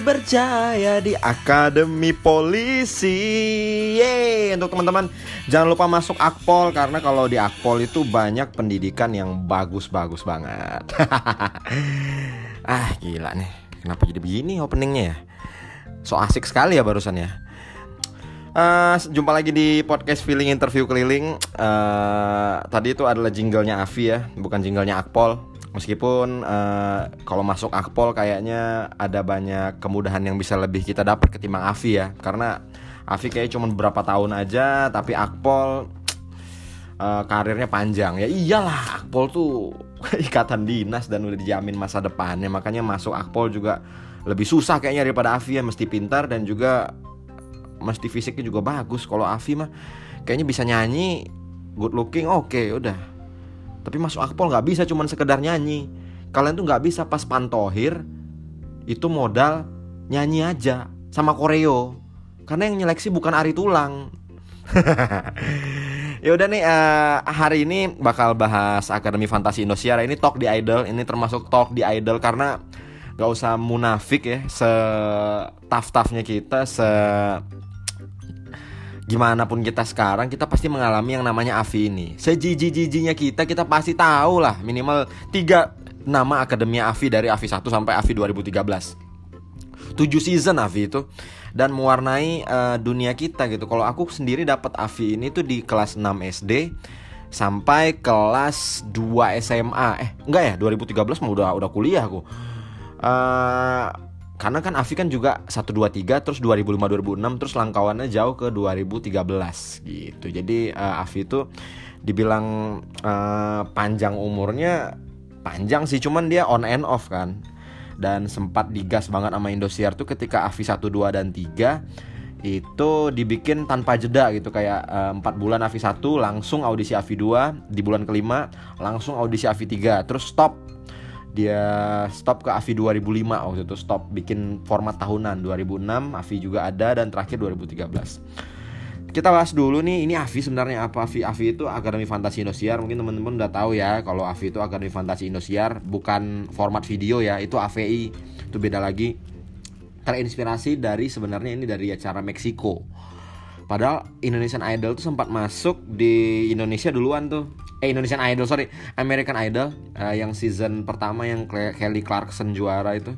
Berjaya di Akademi Polisi. Yeay Untuk teman-teman Jangan lupa masuk Akpol Karena kalau di Akpol itu banyak pendidikan yang bagus-bagus banget. Ah gila nih. Kenapa jadi begini openingnya ya? So asik sekali ya barusan ya. Uh, jumpa lagi di podcast feeling interview keliling. Uh, tadi itu adalah jinglenya Avi ya, bukan jinglenya Akpol. Meskipun uh, kalau masuk Akpol kayaknya ada banyak kemudahan yang bisa lebih kita dapat ketimbang Avi ya, karena Avi kayak cuma beberapa tahun aja, tapi Akpol uh, karirnya panjang. Ya. Iyalah, Akpol tuh ikatan dinas dan udah dijamin masa depannya, makanya masuk Akpol juga lebih susah kayaknya daripada Avi ya, mesti pintar dan juga mesti fisiknya juga bagus. Kalau Avi mah kayaknya bisa nyanyi good looking oke okay, udah tapi masuk akpol nggak bisa cuman sekedar nyanyi. Kalian tuh nggak bisa pas pantohir itu modal nyanyi aja sama koreo. Karena yang nyeleksi bukan Ari Tulang. Ya udah nih uh, hari ini bakal bahas Akademi Fantasi Indosiar. Ini talk di Idol ini termasuk talk di Idol karena gak usah munafik ya se tough toughnya kita se gimana pun kita sekarang kita pasti mengalami yang namanya Avi ini. Sejiji-jijinya kita kita pasti tahu lah minimal tiga nama Akademi Avi dari Avi 1 sampai Avi 2013 7 season Avi itu dan mewarnai uh, dunia kita gitu. Kalau aku sendiri dapat Avi ini tuh di kelas 6 SD sampai kelas 2 SMA eh enggak ya 2013 mah udah udah kuliah aku. Uh, karena kan Avi kan juga 1 2 3 terus 2005 2006 terus langkauannya jauh ke 2013 gitu. Jadi uh, Avi itu dibilang uh, panjang umurnya panjang sih cuman dia on and off kan. Dan sempat digas banget sama Indosiar tuh ketika Avi 1 2 dan 3 itu dibikin tanpa jeda gitu kayak uh, 4 bulan Avi 1 langsung audisi Avi 2 di bulan kelima langsung audisi Avi 3 terus stop dia stop ke AVI 2005 waktu itu stop bikin format tahunan. 2006 AVI juga ada dan terakhir 2013 kita bahas dulu nih ini AVI sebenarnya apa? AVI AVI itu Akademi Fantasi Indosiar. Mungkin teman-teman udah tahu ya kalau AVI itu Akademi Fantasi Indosiar bukan format video ya itu AVI itu beda lagi. Terinspirasi dari sebenarnya ini dari acara Meksiko. Padahal Indonesian Idol tuh sempat masuk di Indonesia duluan tuh. Eh Indonesian Idol sorry, American Idol uh, yang season pertama yang Kelly Clarkson juara itu.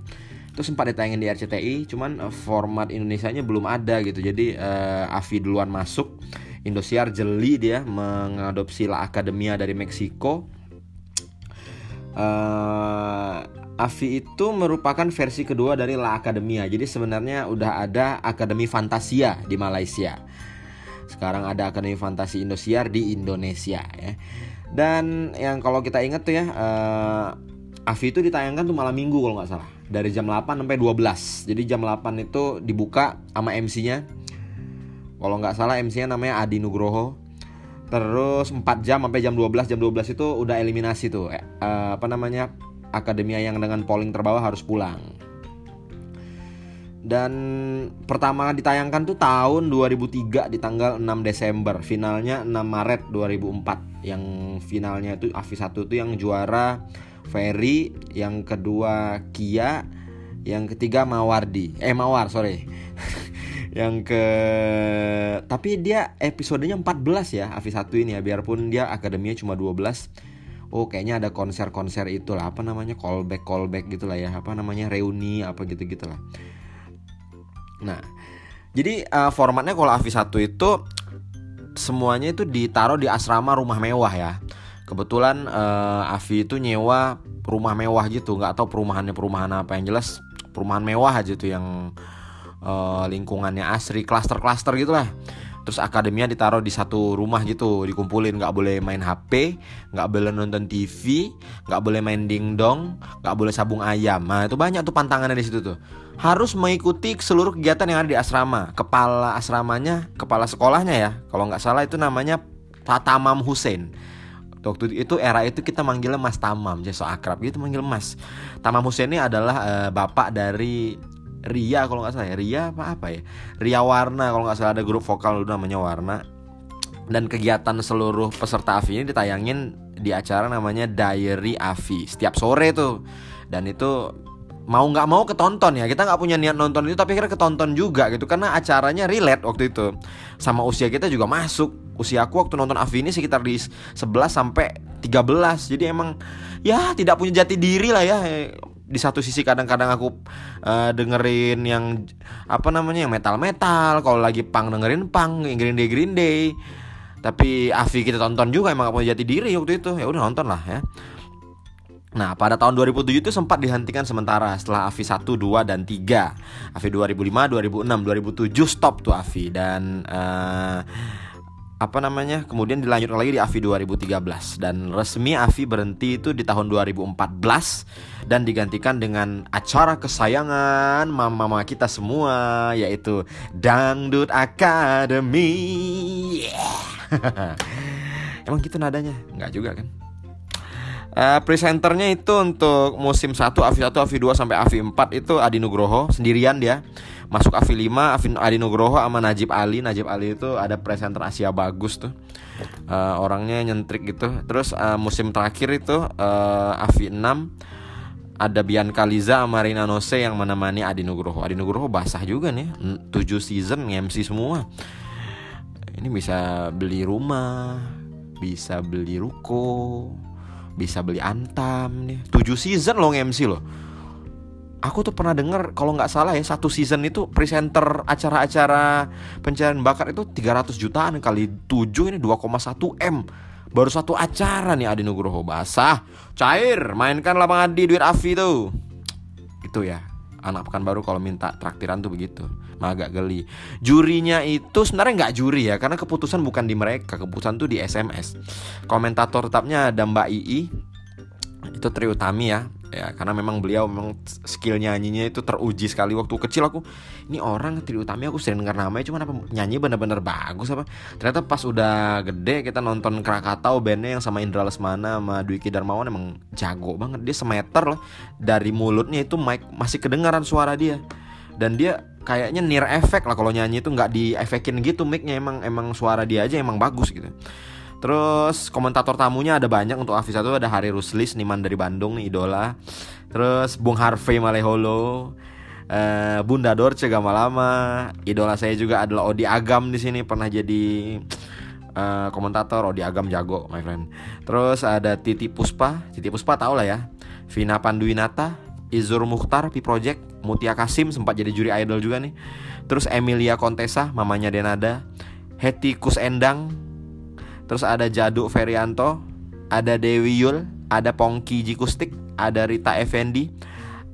Itu sempat ditayangin di RCTI, cuman uh, format Indonesianya belum ada gitu. Jadi uh, Avi duluan masuk. Indosiar jeli dia mengadopsi La Academia dari Meksiko. Uh, Avi itu merupakan versi kedua dari La Academia. Jadi sebenarnya udah ada Akademi Fantasia di Malaysia. Sekarang ada Akademi Fantasi Indosiar di Indonesia ya. Dan yang kalau kita ingat tuh ya, uh, Avi itu ditayangkan tuh malam minggu kalau nggak salah. Dari jam 8 sampai 12. Jadi jam 8 itu dibuka sama MC-nya. Kalau nggak salah MC-nya namanya Adi Nugroho. Terus 4 jam sampai jam 12. Jam 12 itu udah eliminasi tuh. Uh, apa namanya? akademia yang dengan polling terbawah harus pulang. Dan pertama ditayangkan tuh tahun 2003 di tanggal 6 Desember, finalnya 6 Maret 2004. Yang finalnya itu Avi 1 tuh yang juara Ferry, yang kedua Kia, yang ketiga Mawardi. Eh Mawar, sorry. yang ke tapi dia episodenya 14 ya Avi 1 ini ya biarpun dia akademinya cuma 12 oh kayaknya ada konser-konser itulah apa namanya callback callback gitulah ya apa namanya reuni apa gitu gitulah nah jadi uh, formatnya kalau Avi 1 itu semuanya itu ditaruh di asrama rumah mewah ya. Kebetulan uh, Avi itu nyewa rumah mewah gitu nggak tahu perumahannya perumahan apa. Yang jelas perumahan mewah aja tuh yang uh, lingkungannya asri klaster-klaster gitulah terus akademia ditaruh di satu rumah gitu dikumpulin. Nggak boleh main HP nggak boleh nonton TV nggak boleh main dingdong nggak boleh sabung ayam. Nah itu banyak tuh pantangannya di situ tuh. Harus mengikuti seluruh kegiatan yang ada di asrama. Kepala asramanya kepala sekolahnya ya. Kalau nggak salah itu namanya Tatamam Hussein. Waktu itu era itu kita manggilnya Mas Tamam jadi so akrab. Gitu manggil Mas. Tamam Hussein ini adalah uh, bapak dari Ria kalau nggak salah ya. Ria apa apa ya? Ria Warna kalau nggak salah ada grup vokal dulu namanya Warna. Dan kegiatan seluruh peserta Avi ini ditayangin di acara namanya Diary Avi setiap sore tuh. Dan itu mau nggak mau ketonton ya. Kita nggak punya niat nonton itu tapi akhirnya ketonton juga gitu. Karena acaranya relate waktu itu. Sama usia kita juga masuk. Usia aku waktu nonton Avi ini sekitar di 11 sampai 13 jadi emang ya tidak punya jati diri lah ya di satu sisi kadang-kadang aku uh, dengerin yang apa namanya yang metal-metal kalau lagi pang dengerin pang Green Day Green Day. Tapi Avi kita tonton juga emang punya jati diri waktu itu. Ya udah nonton lah ya. Nah, pada tahun 2007 itu sempat dihentikan sementara setelah AVI 1, 2, dan 3. AVI 2005, 2006, 2007 stop tuh AVI dan uh, apa namanya? Kemudian dilanjutkan lagi di AVI 2013 dan resmi AVI berhenti itu di tahun 2014 dan digantikan dengan acara kesayangan mama-mama kita semua yaitu Dangdut Academy. Yeah. Emang gitu nadanya? Enggak juga kan? Uh, presenternya itu untuk musim 1, AVI 1, AVI 2 sampai AVI 4 itu Adi Nugroho sendirian dia. Masuk AVI 5, AVI Adi Nugroho sama Najib Ali. Najib Ali itu ada presenter Asia bagus tuh. Uh, orangnya nyentrik gitu. Terus uh, musim terakhir itu uh, AVI 6 ada Bianca Liza sama Rina Nose yang menemani Adi Nugroho. Adi Nugroho basah juga nih, 7 season MC semua. Ini bisa beli rumah, bisa beli ruko, bisa beli Antam nih. 7 season loh MC loh. Aku tuh pernah denger kalau nggak salah ya satu season itu presenter acara-acara pencarian bakat itu 300 jutaan kali 7 ini 2,1 M. Baru satu acara nih Adi Nugroho. Basah, cair, mainkan lapangan di duit Avi tuh. Itu ya anak pekan baru kalau minta traktiran tuh begitu. Agak geli. Jurinya itu sebenarnya nggak juri ya karena keputusan bukan di mereka keputusan tuh di SMS komentator tetapnya ada Mbak Ii itu Tri Utami ya. Ya karena memang beliau memang skill nyanyinya itu teruji sekali. Waktu kecil aku ini orang Tri Utami aku sering dengar namanya cuma apa nyanyi bener-bener bagus apa? Ternyata pas udah gede kita nonton Krakatau bandnya yang sama Indra Lesmana sama Dwiki Darmawan emang jago banget. Dia semeter loh dari mulutnya itu mic masih kedengaran suara dia. Dan dia kayaknya near efek lah kalau nyanyi itu nggak diefekin gitu micnya. Emang emang suara dia aja emang bagus gitu Terus komentator tamunya ada banyak untuk Afis satu ada Hari Rusli seniman dari Bandung nih idola. Terus Bung Harvey Maleholo, uh, Bunda Dorce Gamalama, idola saya juga adalah Odi Agam di sini pernah jadi uh, komentator Odi Agam jago my friend. Terus ada Titi Puspa, Titi Puspa tau lah ya. Vina Panduwinata, Izur Mukhtar, Pi Project, Mutia Kasim sempat jadi juri idol juga nih. Terus Emilia Contessa, mamanya Denada, Heti Kus Endang, Terus ada Jadu Ferianto, ada Dewi Yul, ada Pongki Jikustik, ada Rita Effendi,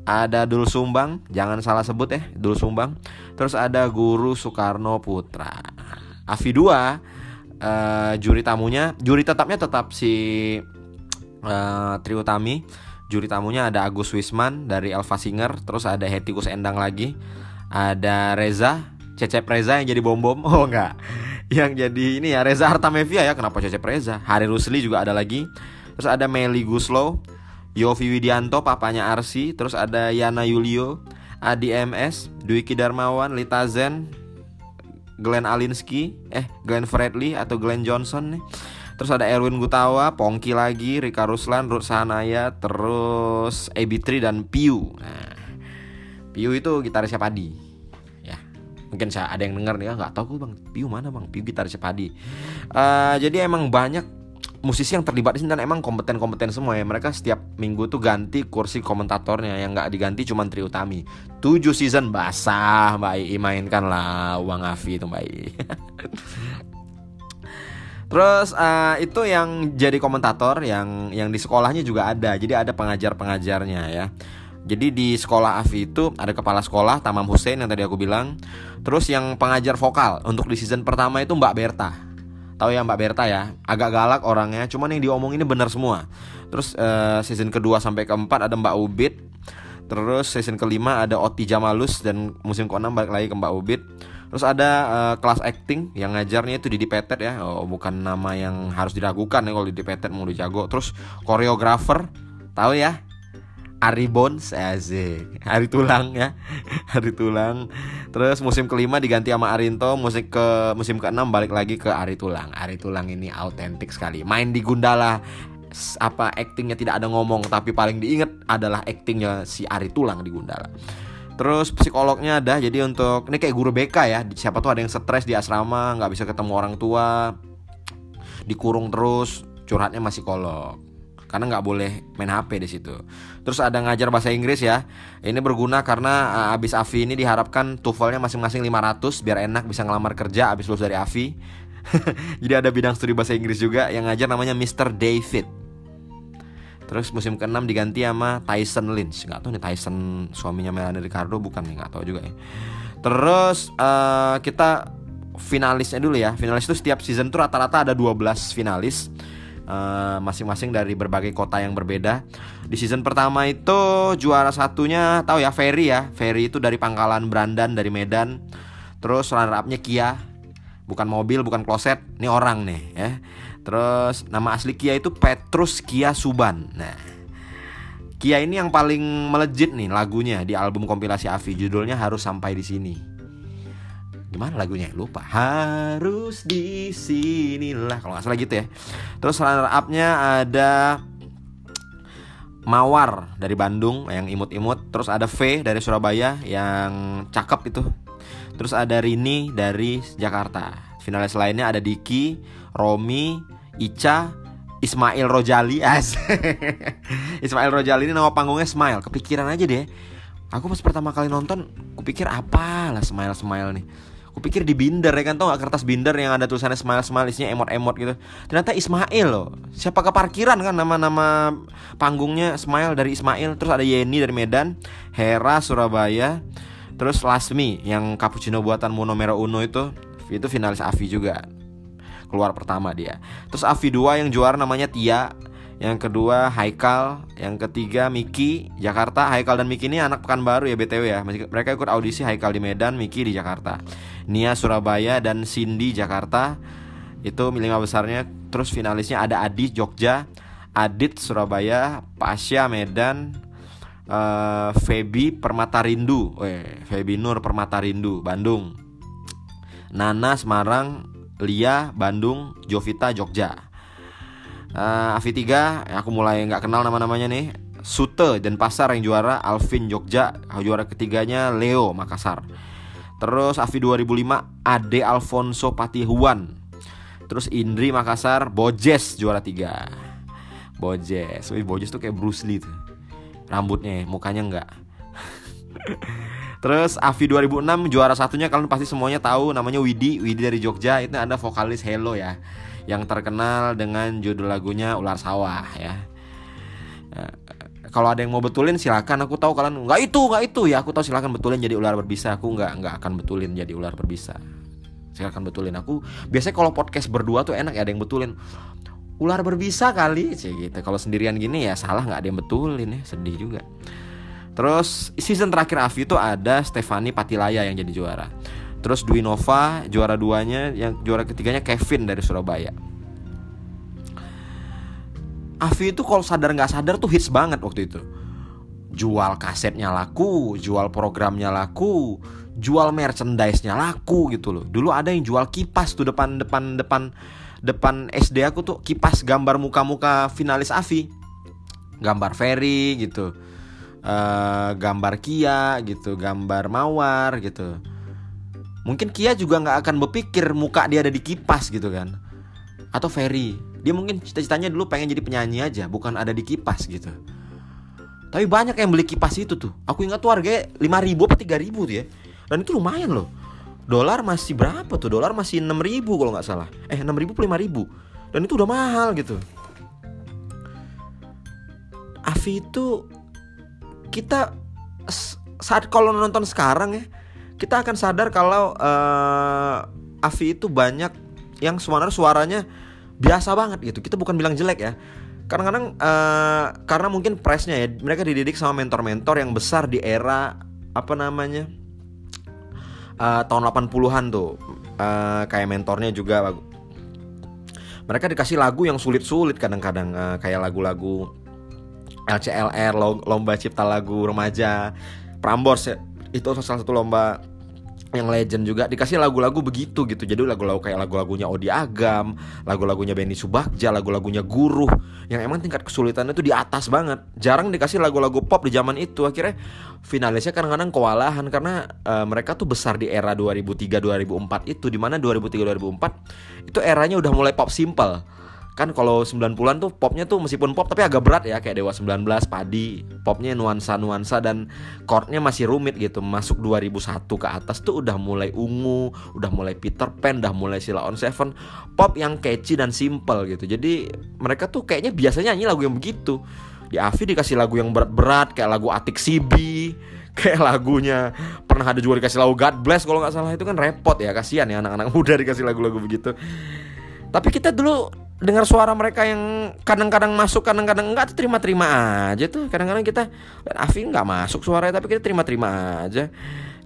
ada Dul Sumbang, jangan salah sebut ya, Dul Sumbang. Terus ada Guru Soekarno Putra. Avi 2 uh, juri tamunya, juri tetapnya tetap si uh, Triutami. Juri tamunya ada Agus Wisman dari Alpha Singer, terus ada Hetikus Endang lagi, ada Reza, Cecep Reza yang jadi bom bom. Oh enggak yang jadi ini ya Reza Artamevia ya kenapa Cecep Reza? Hari Rusli juga ada lagi. Terus ada Meli Guslow Yofi Widianto papanya Arsi. Terus ada Yana Yulio Adi MS Dwiki Darmawan Lita Zen Glenn Alinsky eh Glenn Fredly atau Glenn Johnson nih. Terus ada Erwin Gutawa, Pongki lagi, Rika Ruslan, Ruth terus Ebitri dan Piu. Nah, Piu itu gitarisnya Padi mungkin saya ada yang dengar nih ah, nggak tahu gue bang. Piu mana bang? Piu gitaris padi. Uh, jadi emang banyak musisi yang terlibat di sini dan emang kompeten-kompeten semua ya. Mereka setiap minggu tuh ganti kursi komentatornya. Yang nggak diganti cuma Tri Utami. 7 season basah Mbak I mainkan lah uang Avi itu Mbak I Terus uh, itu yang jadi komentator yang yang di sekolahnya juga ada. Jadi ada pengajar-pengajarnya ya. Jadi di sekolah AFI itu ada kepala sekolah Tamam Hussein yang tadi aku bilang. Terus yang pengajar vokal untuk di season pertama itu Mbak Berta. Tahu ya Mbak Berta ya, agak galak orangnya, cuman yang diomong ini benar semua. Terus uh, season kedua sampai keempat ada Mbak Ubid. Terus season kelima ada Oti Jamalus dan musim keenam balik lagi ke Mbak Ubid. Terus ada uh, kelas acting yang ngajarnya itu Didi Petet ya. Oh, bukan nama yang harus diragukan ya kalau Didi Petet mau dijago. Terus koreografer, tahu ya? Ari Bones asik. Ari Tulang ya. Ari Tulang. Terus musim kelima diganti sama Arinto Musim ke musim keenam balik lagi ke Ari Tulang. Ari Tulang ini autentik sekali. Main di Gundala apa actingnya tidak ada ngomong tapi paling diinget adalah actingnya si Ari Tulang di Gundala. Terus psikolognya ada jadi untuk ini kayak guru BK ya. Siapa tuh ada yang stres di asrama nggak bisa ketemu orang tua dikurung terus curhatnya masih psikolog karena nggak boleh main HP di situ. Terus ada ngajar bahasa Inggris ya. Ini berguna karena uh, abis AFI ini diharapkan TOEFL-nya masing-masing 500 biar enak bisa ngelamar kerja abis lulus dari AFI. Jadi ada bidang studi bahasa Inggris juga yang ngajar namanya Mr. David. Terus musim ke-6 diganti sama Tyson Lynch. Nggak tahu nih Tyson suaminya Melanie Ricardo bukan nih, nggak tahu juga ya. Terus uh, kita finalisnya dulu ya. Finalis itu setiap season tuh rata-rata ada 12 finalis. Uh, masing-masing dari berbagai kota yang berbeda. Di season pertama itu juara satunya tahu ya Ferry ya. Ferry itu dari Pangkalan Brandan dari Medan. Terus runner upnya Kia. Bukan mobil, bukan kloset. Ini orang nih ya. Terus nama asli Kia itu Petrus Kia Suban. Nah, Kia ini yang paling melejit nih lagunya di album kompilasi Avi. Judulnya harus sampai di sini. Gimana lagunya? Lupa. Harus di sinilah kalau nggak salah gitu ya. Terus runner up-nya ada Mawar dari Bandung yang imut-imut. Terus ada V dari Surabaya yang cakep itu. Terus ada Rini dari Jakarta. Finalis lainnya ada Diki, Romi, Ica Ismail Rojali as Ismail Rojali ini nama panggungnya Smile kepikiran aja deh aku pas pertama kali nonton kupikir apa lah Smile Smile nih kupikir di binder ya kan? Tau gak kertas binder yang ada tulisannya Smile Smile isinya emot-emot gitu? Ternyata Ismail loh. Siapa ke parkiran kan? Nama-nama panggungnya Smile dari Ismail. Terus ada Yeni dari Medan Hera Surabaya. Terus Lasmi yang cappuccino buatan Monomero Uno itu itu finalis Avi juga. Keluar pertama dia. Terus Avi 2 yang juara namanya Tia, yang kedua Haikal, yang ketiga Miki Jakarta. Haikal dan Miki ini anak pekan baru ya BTW ya. Mereka ikut audisi Haikal di Medan, Miki di Jakarta. Nia Surabaya dan Cindy Jakarta. Itu lima besarnya. Terus finalisnya ada Adi Jogja, Adit Surabaya, Pasya Medan, uh, Feby Permata Rindu, Weh, Feby Nur Permata Rindu, Bandung. Nana Semarang, Lia Bandung Jovita Jogja uh, Avi 3 aku mulai nggak kenal nama-namanya nih Sute dan Pasar yang juara Alvin Jogja juara ketiganya Leo Makassar terus Avi 2005 Ade Alfonso Patihuan. Terus Indri Makassar Bojes juara 3 Bojes. Wih, Bojes tuh kayak Bruce Lee tuh. Rambutnya mukanya enggak. Terus Avi 2006 juara satunya kalian pasti semuanya tahu namanya Widi, Widi dari Jogja itu ada vokalis Hello ya yang terkenal dengan judul lagunya Ular Sawah ya. Kalau ada yang mau betulin silakan. Aku tahu kalian nggak itu nggak itu. Ya aku tahu silakan betulin jadi ular berbisa. Aku nggak nggak akan betulin jadi ular berbisa. Silakan betulin. Aku biasanya kalau podcast berdua tuh enak ya ada yang betulin. Ular berbisa kali sih gitu. Kalau sendirian gini ya salah nggak ada yang betulin ya. Sedih juga. Terus season terakhir Avi itu ada Stefani Patilaya yang jadi juara. Terus Dwi Nova juara duanya, yang juara ketiganya Kevin dari Surabaya. Avi itu kalau sadar nggak sadar tuh hits banget waktu itu. Jual kasetnya laku, jual programnya laku, jual merchandise-nya laku gitu loh. Dulu ada yang jual kipas tuh depan depan depan depan SD aku tuh kipas gambar muka-muka finalis Avi. Gambar Ferry gitu uh, gambar Kia gitu, gambar Mawar gitu. Mungkin Kia juga nggak akan berpikir muka dia ada di kipas gitu kan. Atau Ferry, dia mungkin cita-citanya dulu pengen jadi penyanyi aja, bukan ada di kipas gitu. Tapi banyak yang beli kipas itu tuh. Aku ingat tuh harganya 5 ribu apa 3 ribu tuh ya. Dan itu lumayan loh. Dolar masih berapa tuh? Dolar masih 6 ribu kalau nggak salah. Eh 6 ribu 5 ribu. Dan itu udah mahal gitu. Avi itu kita saat kalau nonton sekarang ya kita akan sadar kalau uh, Avi itu banyak yang sebenarnya suaranya biasa banget gitu. Kita bukan bilang jelek ya. Kadang-kadang uh, karena mungkin presnya ya mereka dididik sama mentor-mentor yang besar di era apa namanya uh, tahun 80-an tuh. Uh, kayak mentornya juga mereka dikasih lagu yang sulit-sulit kadang-kadang uh, kayak lagu-lagu LCLR lomba cipta lagu remaja Prambors ya, itu salah satu lomba yang legend juga dikasih lagu-lagu begitu gitu. Jadi lagu-lagu kayak lagu-lagunya Odi Agam lagu-lagunya Benny Subagja lagu-lagunya Guru yang emang tingkat kesulitannya tuh di atas banget. Jarang dikasih lagu-lagu pop di zaman itu. Akhirnya finalisnya kadang-kadang kewalahan karena uh, mereka tuh besar di era 2003 2004 itu di mana 2003 2004 itu eranya udah mulai pop simple kan kalau 90-an tuh popnya tuh meskipun pop tapi agak berat ya kayak Dewa 19, Padi, popnya nuansa-nuansa dan chordnya masih rumit gitu. Masuk 2001 ke atas tuh udah mulai ungu, udah mulai Peter Pan, udah mulai Sila on Seven, pop yang catchy dan simple gitu. Jadi mereka tuh kayaknya biasanya nyanyi lagu yang begitu. Di Avi dikasih lagu yang berat-berat kayak lagu Atik Sibi, kayak lagunya pernah ada juga dikasih lagu God Bless kalau nggak salah itu kan repot ya kasihan ya anak-anak muda dikasih lagu-lagu begitu. Tapi kita dulu dengar suara mereka yang kadang-kadang masuk kadang-kadang enggak terima-terima aja tuh. Kadang-kadang kita Afi nggak masuk suaranya tapi kita terima-terima aja.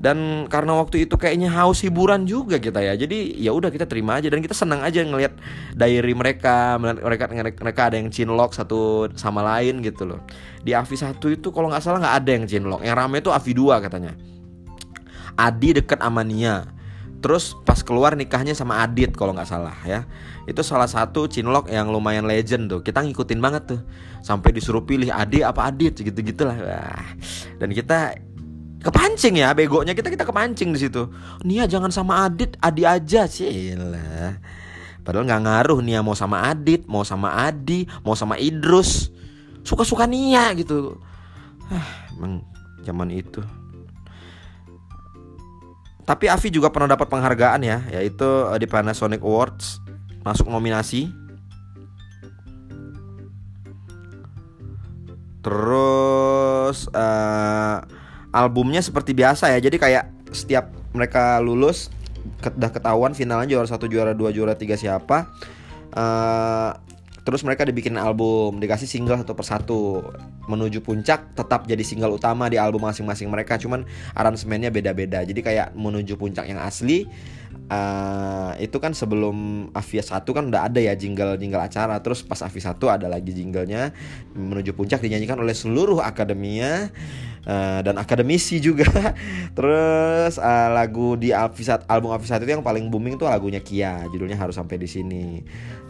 Dan karena waktu itu kayaknya haus hiburan juga kita ya jadi ya udah kita terima aja. Dan kita senang aja ngelihat diary mereka mereka mereka ada yang chinlock satu sama lain gitu loh. Di Afi satu itu kalau nggak salah nggak ada yang chinlock yang rame itu Afi dua katanya. Adi deket Amania Terus pas keluar nikahnya sama Adit kalau nggak salah ya. Itu salah satu cinlok yang lumayan legend tuh. Kita ngikutin banget tuh. Sampai disuruh pilih Adi apa Adit gitu-gitulah. Dan kita kepancing ya begonya kita kita kepancing di situ. Nia jangan sama Adit, Adi aja sih. Padahal nggak ngaruh Nia mau sama Adit, mau sama Adi, mau sama Idrus. Suka-suka Nia gitu. Ah, emang zaman itu. Tapi Avi juga pernah dapat penghargaan ya, yaitu eh, di Panasonic Awards masuk nominasi. Terus uh, albumnya seperti biasa ya, jadi kayak setiap mereka lulus udah ketahuan finalnya juara satu, juara dua, juara tiga siapa. Uh, Terus mereka dibikin album, dikasih single satu persatu. Menuju puncak tetap jadi single utama di album masing-masing mereka, cuman aransemennya beda-beda. Jadi kayak menuju puncak yang asli uh, itu kan sebelum Avia 1 kan udah ada ya jingle-jingle acara. Terus pas Avia 1 ada lagi jinglenya menuju puncak dinyanyikan oleh seluruh akademia uh, dan akademisi juga. Terus uh, lagu di Avisat album Avisat itu yang paling booming tuh lagunya Kia, judulnya harus sampai di sini.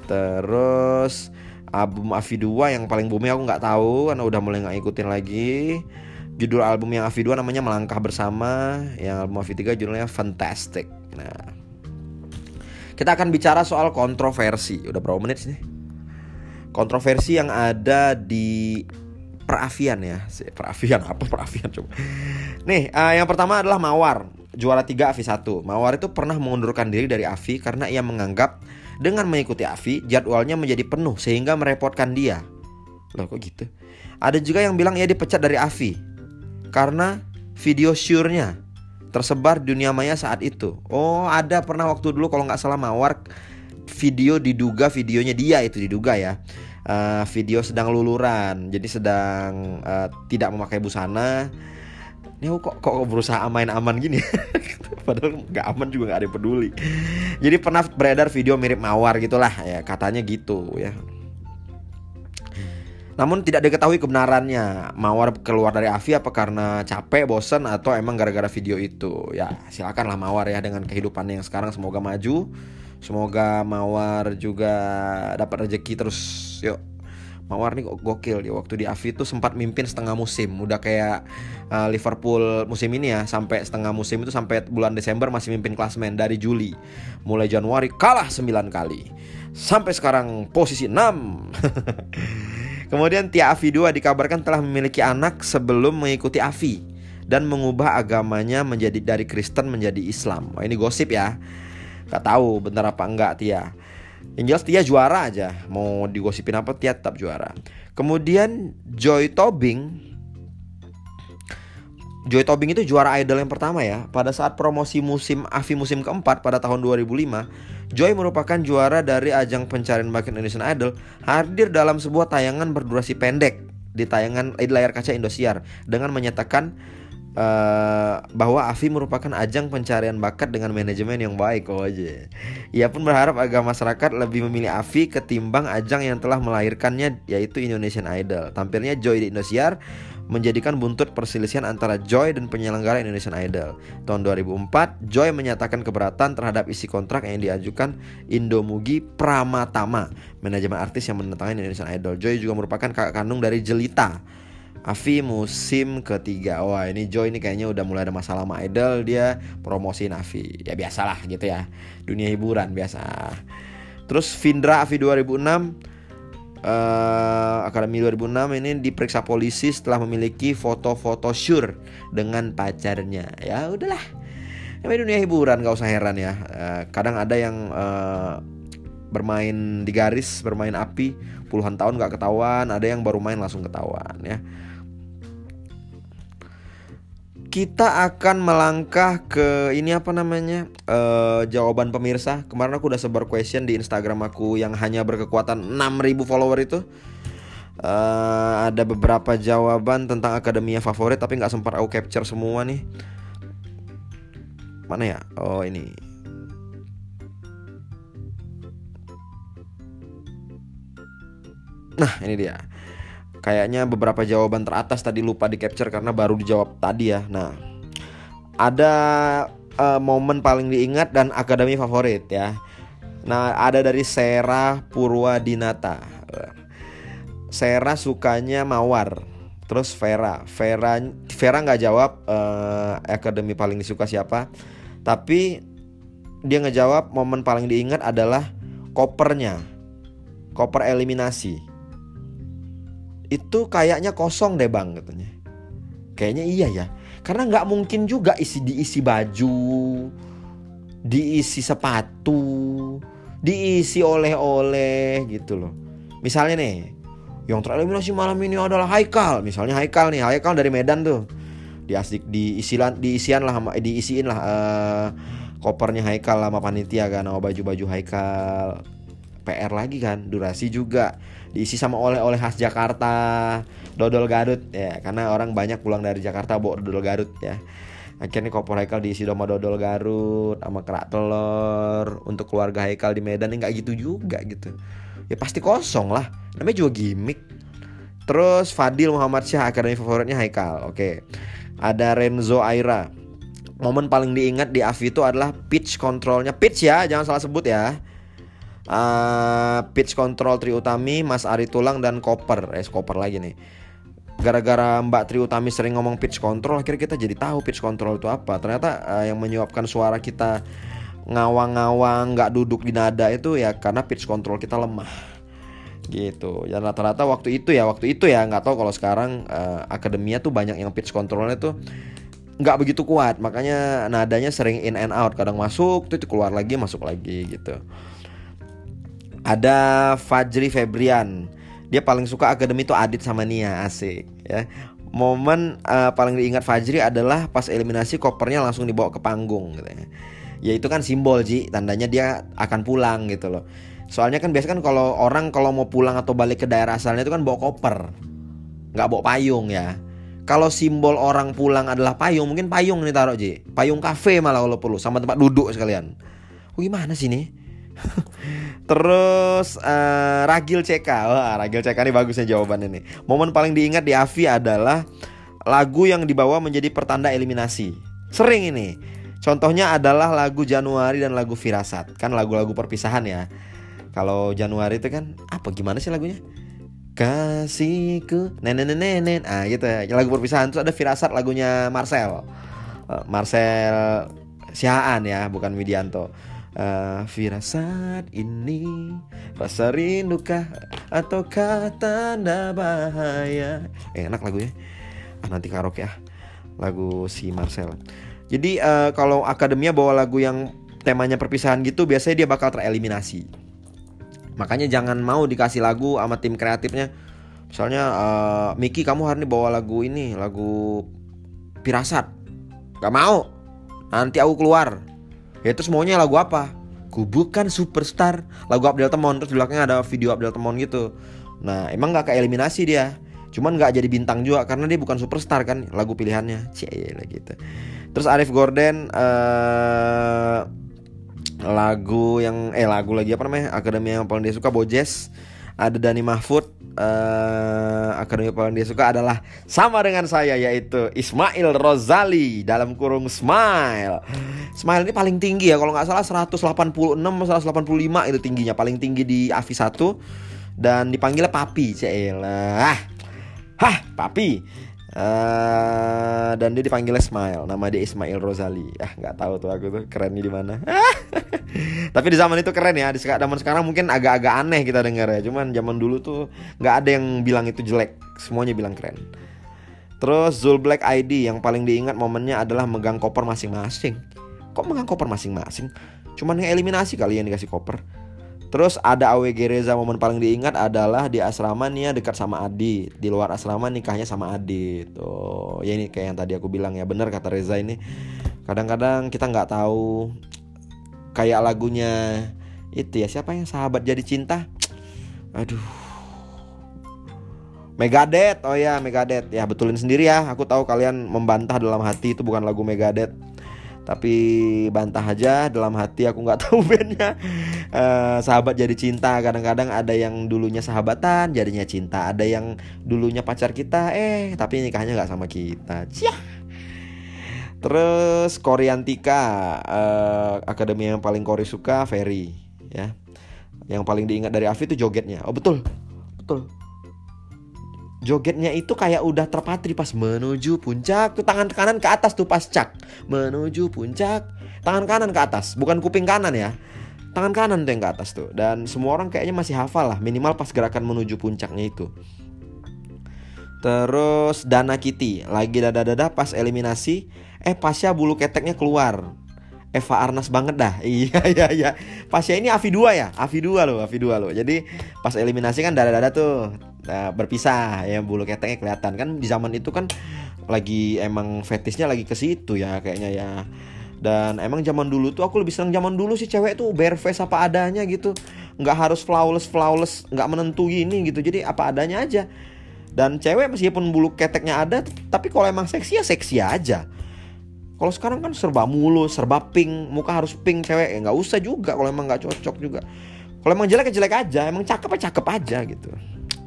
Terus album Avi 2 yang paling booming aku nggak tahu karena udah mulai nggak ikutin lagi. Judul album yang Avi 2 namanya Melangkah Bersama, yang album Avi 3 judulnya Fantastic. Nah, kita akan bicara soal kontroversi. Udah berapa menit sih? Kontroversi yang ada di perafian ya. Perafian apa perafian coba. Nih, uh, yang pertama adalah Mawar, juara 3 Avi 1. Mawar itu pernah mengundurkan diri dari Avi karena ia menganggap dengan mengikuti Avi, jadwalnya menjadi penuh sehingga merepotkan dia. Loh kok gitu? Ada juga yang bilang ia dipecat dari Avi karena video syurnya tersebar dunia maya saat itu. Oh, ada pernah waktu dulu kalau nggak salah Mawar video diduga videonya dia itu diduga ya. Uh, video sedang luluran, jadi sedang uh, tidak memakai busana. Ini kok kok berusaha main aman gini? padahal nggak aman juga nggak ada yang peduli. Jadi pernah beredar video mirip mawar gitulah ya katanya gitu ya. Namun tidak diketahui kebenarannya Mawar keluar dari Avi apa karena capek, bosen atau emang gara-gara video itu. Ya silakanlah Mawar ya dengan kehidupannya yang sekarang semoga maju. Semoga Mawar juga dapat rezeki terus yuk Mawar nih gokil dia waktu di Avi tuh sempat mimpin setengah musim udah kayak uh, Liverpool musim ini ya sampai setengah musim itu sampai bulan Desember masih mimpin klasmen dari Juli mulai Januari kalah 9 kali sampai sekarang posisi 6 kemudian Tia Avi 2 dikabarkan telah memiliki anak sebelum mengikuti Avi dan mengubah agamanya menjadi dari Kristen menjadi Islam. Oh, ini gosip ya. Gak tahu benar apa enggak Tia. Yang jelas Tia juara aja. Mau digosipin apa Tia tetap juara. Kemudian Joy Tobing Joy Tobing itu juara idol yang pertama ya. Pada saat promosi musim AVI musim keempat pada tahun 2005, Joy merupakan juara dari ajang pencarian bakat Indonesian Idol, hadir dalam sebuah tayangan berdurasi pendek di tayangan di layar kaca Indosiar dengan menyatakan uh, bahwa AFI merupakan ajang pencarian bakat dengan manajemen yang baik oh aja. Ia pun berharap agar masyarakat lebih memilih AFI ketimbang ajang yang telah melahirkannya yaitu Indonesian Idol. Tampilnya Joy di Indosiar menjadikan buntut perselisihan antara Joy dan penyelenggara Indonesian Idol. Tahun 2004, Joy menyatakan keberatan terhadap isi kontrak yang diajukan Indomugi Pramatama, manajemen artis yang menentangkan Indonesian Idol. Joy juga merupakan kakak kandung dari Jelita Avi musim ketiga. Wah ini Joy ini kayaknya udah mulai ada masalah sama Idol Dia promosiin Avi Ya biasalah gitu ya. Dunia hiburan biasa. Terus Vindra Avi 2006 uh, Akademi 2006 ini diperiksa polisi setelah memiliki foto-foto sure dengan pacarnya. Ya udahlah. Ini dunia hiburan gak usah heran ya. Uh, Kadang ada yang uh, bermain di garis, bermain api Puluhan tahun gak ketahuan Ada yang baru main langsung ketahuan ya kita akan melangkah ke ini apa namanya uh, jawaban pemirsa. Kemarin aku udah sebar question di Instagram aku yang hanya berkekuatan 6000 follower itu. Uh, ada beberapa jawaban tentang akademia favorit tapi nggak sempat aku capture semua nih. Mana ya? Oh ini. Nah ini dia Kayaknya beberapa jawaban teratas tadi lupa di capture karena baru dijawab tadi ya. Nah, ada uh, momen paling diingat dan akademi favorit ya. Nah, ada dari Sera Purwadinata. Sera sukanya Mawar. Terus Vera, Vera Vera nggak jawab uh, akademi paling disuka siapa. Tapi dia ngejawab momen paling diingat adalah kopernya. Koper eliminasi itu kayaknya kosong deh bang katanya. Kayaknya iya ya. Karena nggak mungkin juga isi diisi baju diisi sepatu diisi oleh-oleh gitu loh. Misalnya nih yang tereliminasi malam ini adalah Haikal. Misalnya Haikal nih Haikal dari Medan tuh. Diasik diisian diisian lah diisiin lah uh, kopernya Haikal sama panitia kan sama baju-baju Haikal PR lagi kan durasi juga. Diisi sama oleh-oleh khas Jakarta dodol Garut ya. Karena orang banyak pulang dari Jakarta bawa dodol Garut ya. Akhirnya kopor Haikal diisi sama dodol Garut sama kerak telur. Untuk keluarga Haikal di Medan nggak gitu juga gitu. Ya pasti kosong lah. Namanya juga gimmick. Terus Fadil Muhammad Syah akademi favoritnya Haikal. Oke. Ada Renzo Aira. Momen paling diingat di Avi itu adalah pitch controlnya. Pitch ya jangan salah sebut ya uh, pitch control Tri Utami, Mas Ari Tulang dan Koper. Eh, Koper lagi nih. Gara-gara Mbak Tri Utami sering ngomong pitch control, akhirnya kita jadi tahu pitch control itu apa. Ternyata uh, yang menyuapkan suara kita ngawang-ngawang, nggak duduk di nada itu ya karena pitch control kita lemah gitu dan rata-rata waktu itu ya waktu itu ya nggak tahu kalau sekarang uh, akademia tuh banyak yang pitch controlnya tuh nggak begitu kuat makanya nadanya sering in and out kadang masuk tuh keluar lagi masuk lagi gitu ada Fajri Febrian. Dia paling suka akademi itu Adit sama Nia, asik ya. Momen uh, paling diingat Fajri adalah pas eliminasi kopernya langsung dibawa ke panggung gitu ya. Ya itu kan simbol Ji, tandanya dia akan pulang gitu loh. Soalnya kan biasa kan kalau orang kalau mau pulang atau balik ke daerah asalnya itu kan bawa koper. nggak bawa payung ya. Kalau simbol orang pulang adalah payung, mungkin payung nih taruh Ji. Payung kafe malah kalau perlu sama tempat duduk sekalian. Oh, gimana sih nih? Terus uh, Ragil CK Wah Ragil CK ini bagusnya jawabannya nih. Momen paling diingat di Avi adalah Lagu yang dibawa menjadi pertanda eliminasi. Sering ini. Contohnya adalah lagu Januari dan lagu Firasat. Kan lagu-lagu perpisahan ya. Kalau Januari itu kan Apa gimana sih lagunya? Kasihku nenek nenek Ah gitu ya. Lagu perpisahan itu ada Firasat lagunya Marcel. Uh, Marcel Siaan ya Bukan Widianto uh, firasat ini rasa rindukah ataukah tanda bahaya eh, enak lagunya ah, nanti karaoke ya lagu si Marcel. Jadi uh, kalau akademia bawa lagu yang temanya perpisahan gitu biasanya dia bakal tereliminasi. Makanya jangan mau dikasih lagu sama tim kreatifnya. Misalnya uh, Miki kamu hari ini bawa lagu ini lagu pirasat gak mau. Nanti aku keluar ya terus maunya lagu apa ku bukan superstar lagu Abdel Temon terus di belakangnya ada video Abdel Temon gitu nah emang nggak ke eliminasi dia Cuman nggak jadi bintang juga karena dia bukan superstar kan lagu pilihannya. Cile gitu. Terus Arif Gordon uh, lagu yang eh lagu lagi apa namanya? Akademi yang paling dia suka Bojes. Ada Dani Mahfud uh, akademi paling dia suka adalah sama dengan saya yaitu Ismail Rozali dalam kurung Smile. Smile ini paling tinggi ya kalau nggak salah 186 185 itu tingginya paling tinggi di AVI 1 dan dipanggilnya Papi. Celah. Hah, Papi. Uh, dan dia dipanggil Smile nama dia Ismail Rozali. Ah nggak tahu tuh aku tuh kerennya di mana. Tapi di zaman itu keren ya. Di zaman sekarang mungkin agak-agak aneh kita dengar ya. Cuman zaman dulu tuh nggak ada yang bilang itu jelek. Semuanya bilang keren. Terus Zul Black ID yang paling diingat momennya adalah megang koper masing-masing. Kok megang koper masing-masing? Cuman yang eliminasi kali yang dikasih koper Terus ada AWG Reza momen paling diingat adalah di asrama nih ya dekat sama Adi. Di luar asrama nikahnya sama Adi. Tuh, ya ini kayak yang tadi aku bilang ya bener kata Reza ini. Kadang-kadang kita nggak tahu kayak lagunya itu ya siapa yang sahabat jadi cinta. Aduh. Megadeth, oh ya Megadeth ya betulin sendiri ya. Aku tahu kalian membantah dalam hati itu bukan lagu Megadeth tapi bantah aja dalam hati aku nggak tahu bandnya. Uh, sahabat jadi cinta kadang-kadang ada yang dulunya sahabatan jadinya cinta. Ada yang dulunya pacar kita eh tapi nikahnya nggak sama kita. Cia. terus Koreantika uh, akademi yang paling Kori suka Ferry ya. Yang paling diingat dari Avi itu jogetnya. Oh betul. Betul jogetnya itu kayak udah terpatri pas menuju puncak. Tuh tangan kanan ke atas tuh pas cak. Menuju puncak. Tangan kanan ke atas bukan kuping kanan ya. Tangan kanan tuh yang ke atas tuh. Dan semua orang kayaknya masih hafal lah minimal pas gerakan menuju puncaknya itu. Terus Dana Kitty lagi dada-dada pas eliminasi. Eh pasnya bulu keteknya keluar Eva Arnas banget dah. Iya iya iya. Pasnya ini Avi 2 ya? Avi 2 loh, Avi 2 loh. Jadi pas eliminasi kan dada-dada tuh nah, berpisah ya bulu keteknya kelihatan kan di zaman itu kan lagi emang fetisnya lagi ke situ ya kayaknya ya dan emang zaman dulu tuh aku lebih senang zaman dulu sih cewek tuh bare face apa adanya gitu nggak harus flawless flawless nggak menentu gini gitu jadi apa adanya aja dan cewek meskipun bulu keteknya ada tapi kalau emang seksi ya seksi aja kalau sekarang kan serba mulu serba pink muka harus pink cewek. Ya nggak usah juga kalau emang nggak cocok juga. Kalau emang jelek ya jelek aja. Emang cakep ya cakep aja gitu.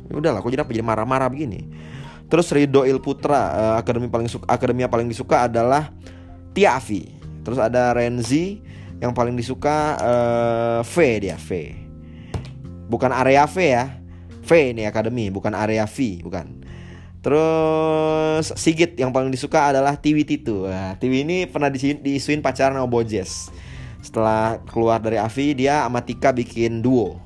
Ya udahlah aku jadi apa jadi marah-marah begini. Terus Ridho Il Putra uh, akademi paling suka akademi yang paling disuka adalah Tiavi terus ada Renzi yang paling disuka uh, V dia V. Bukan area V ya. V ini akademi bukan area V bukan Terus Sigit yang paling disuka adalah Tiwi Titu. Nah, Tiwi ini pernah diisuin pacaran sama Bojes. Setelah keluar dari Avi, dia sama Tika bikin duo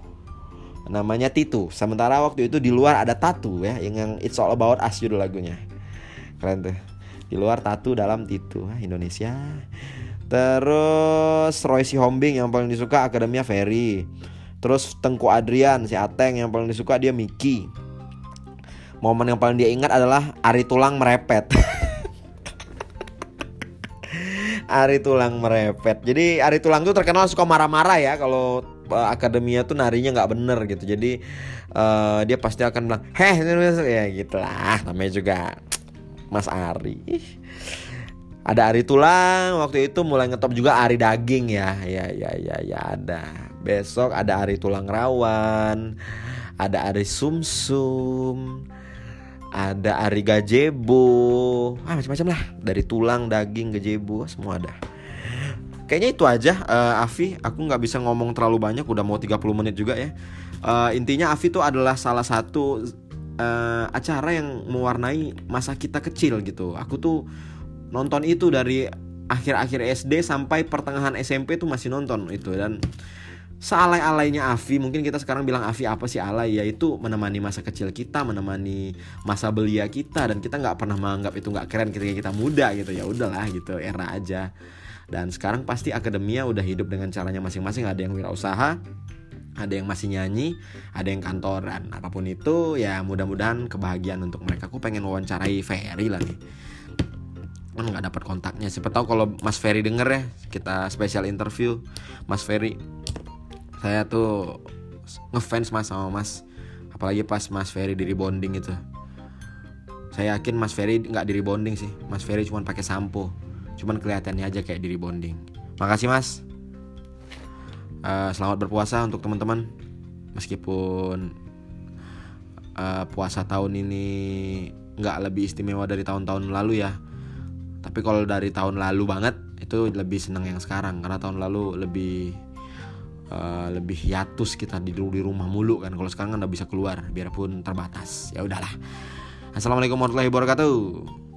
namanya Titu. Sementara waktu itu di luar ada Tatu ya, yang, yang It's All About Us judul lagunya. Keren tuh. Di luar Tatu, dalam Titu. Indonesia. Terus Roy Si Hombing yang paling disuka Akademia Ferry. Terus Tengku Adrian si Ateng yang paling disuka dia Miki. Momen yang paling dia ingat adalah Ari Tulang merepet. Ari Tulang merepet. Jadi Ari Tulang tuh terkenal suka marah-marah ya kalau uh, akademia tuh narinya nggak bener gitu. Jadi uh, dia pasti akan bilang heh ya gitulah namanya juga Mas Ari. Ada Ari tulang waktu itu mulai ngetop juga Ari daging ya. Ya ya ya ya ada. Besok ada Ari tulang rawan ada Ari sumsum ada Ari gajebo. Ah macam-macam lah. Dari tulang daging gajebo semua ada. Kayaknya itu aja uh, Afi. Aku nggak bisa ngomong terlalu banyak udah mau 30 menit juga ya. Uh, intinya Afi itu adalah salah satu uh, acara yang mewarnai masa kita kecil gitu. Aku tuh nonton itu dari akhir-akhir SD sampai pertengahan SMP tuh masih nonton itu. Dan sealai-alainya Afi mungkin kita sekarang bilang Afi apa sih alay ya itu menemani masa kecil kita menemani masa belia kita dan kita nggak pernah menganggap itu nggak keren ketika kita muda gitu ya udahlah gitu era aja dan sekarang pasti akademia udah hidup dengan caranya masing-masing ada yang wirausaha ada yang masih nyanyi, ada yang kantoran. Apa pun itu ya mudah-mudahan kebahagiaan untuk mereka. Aku pengen wawancarai Ferry lah nih. Nggak dapat kontaknya. Siapa tahu kalau Mas Ferry denger ya, kita spesial interview Mas Ferry. Saya tuh ngefans Mas sama Mas. Apalagi pas Mas Ferry di rebonding itu. saya yakin Mas Ferry nggak di rebonding sih. Mas Ferry cuma pakai sampo. Cuman kelihatannya aja kayak di rebonding. Makasih Mas. Uh, selamat berpuasa untuk teman-teman. Meskipun uh, puasa tahun ini nggak lebih istimewa dari tahun-tahun lalu ya. Tapi kalau dari tahun lalu banget itu lebih senang yang sekarang. Karena tahun lalu lebih uh, lebih hiatus kita di di rumah mulu kan. Kalau sekarang kan udah bisa keluar biarpun terbatas. Ya udahlah. Assalamualaikum warahmatullahi wabarakatuh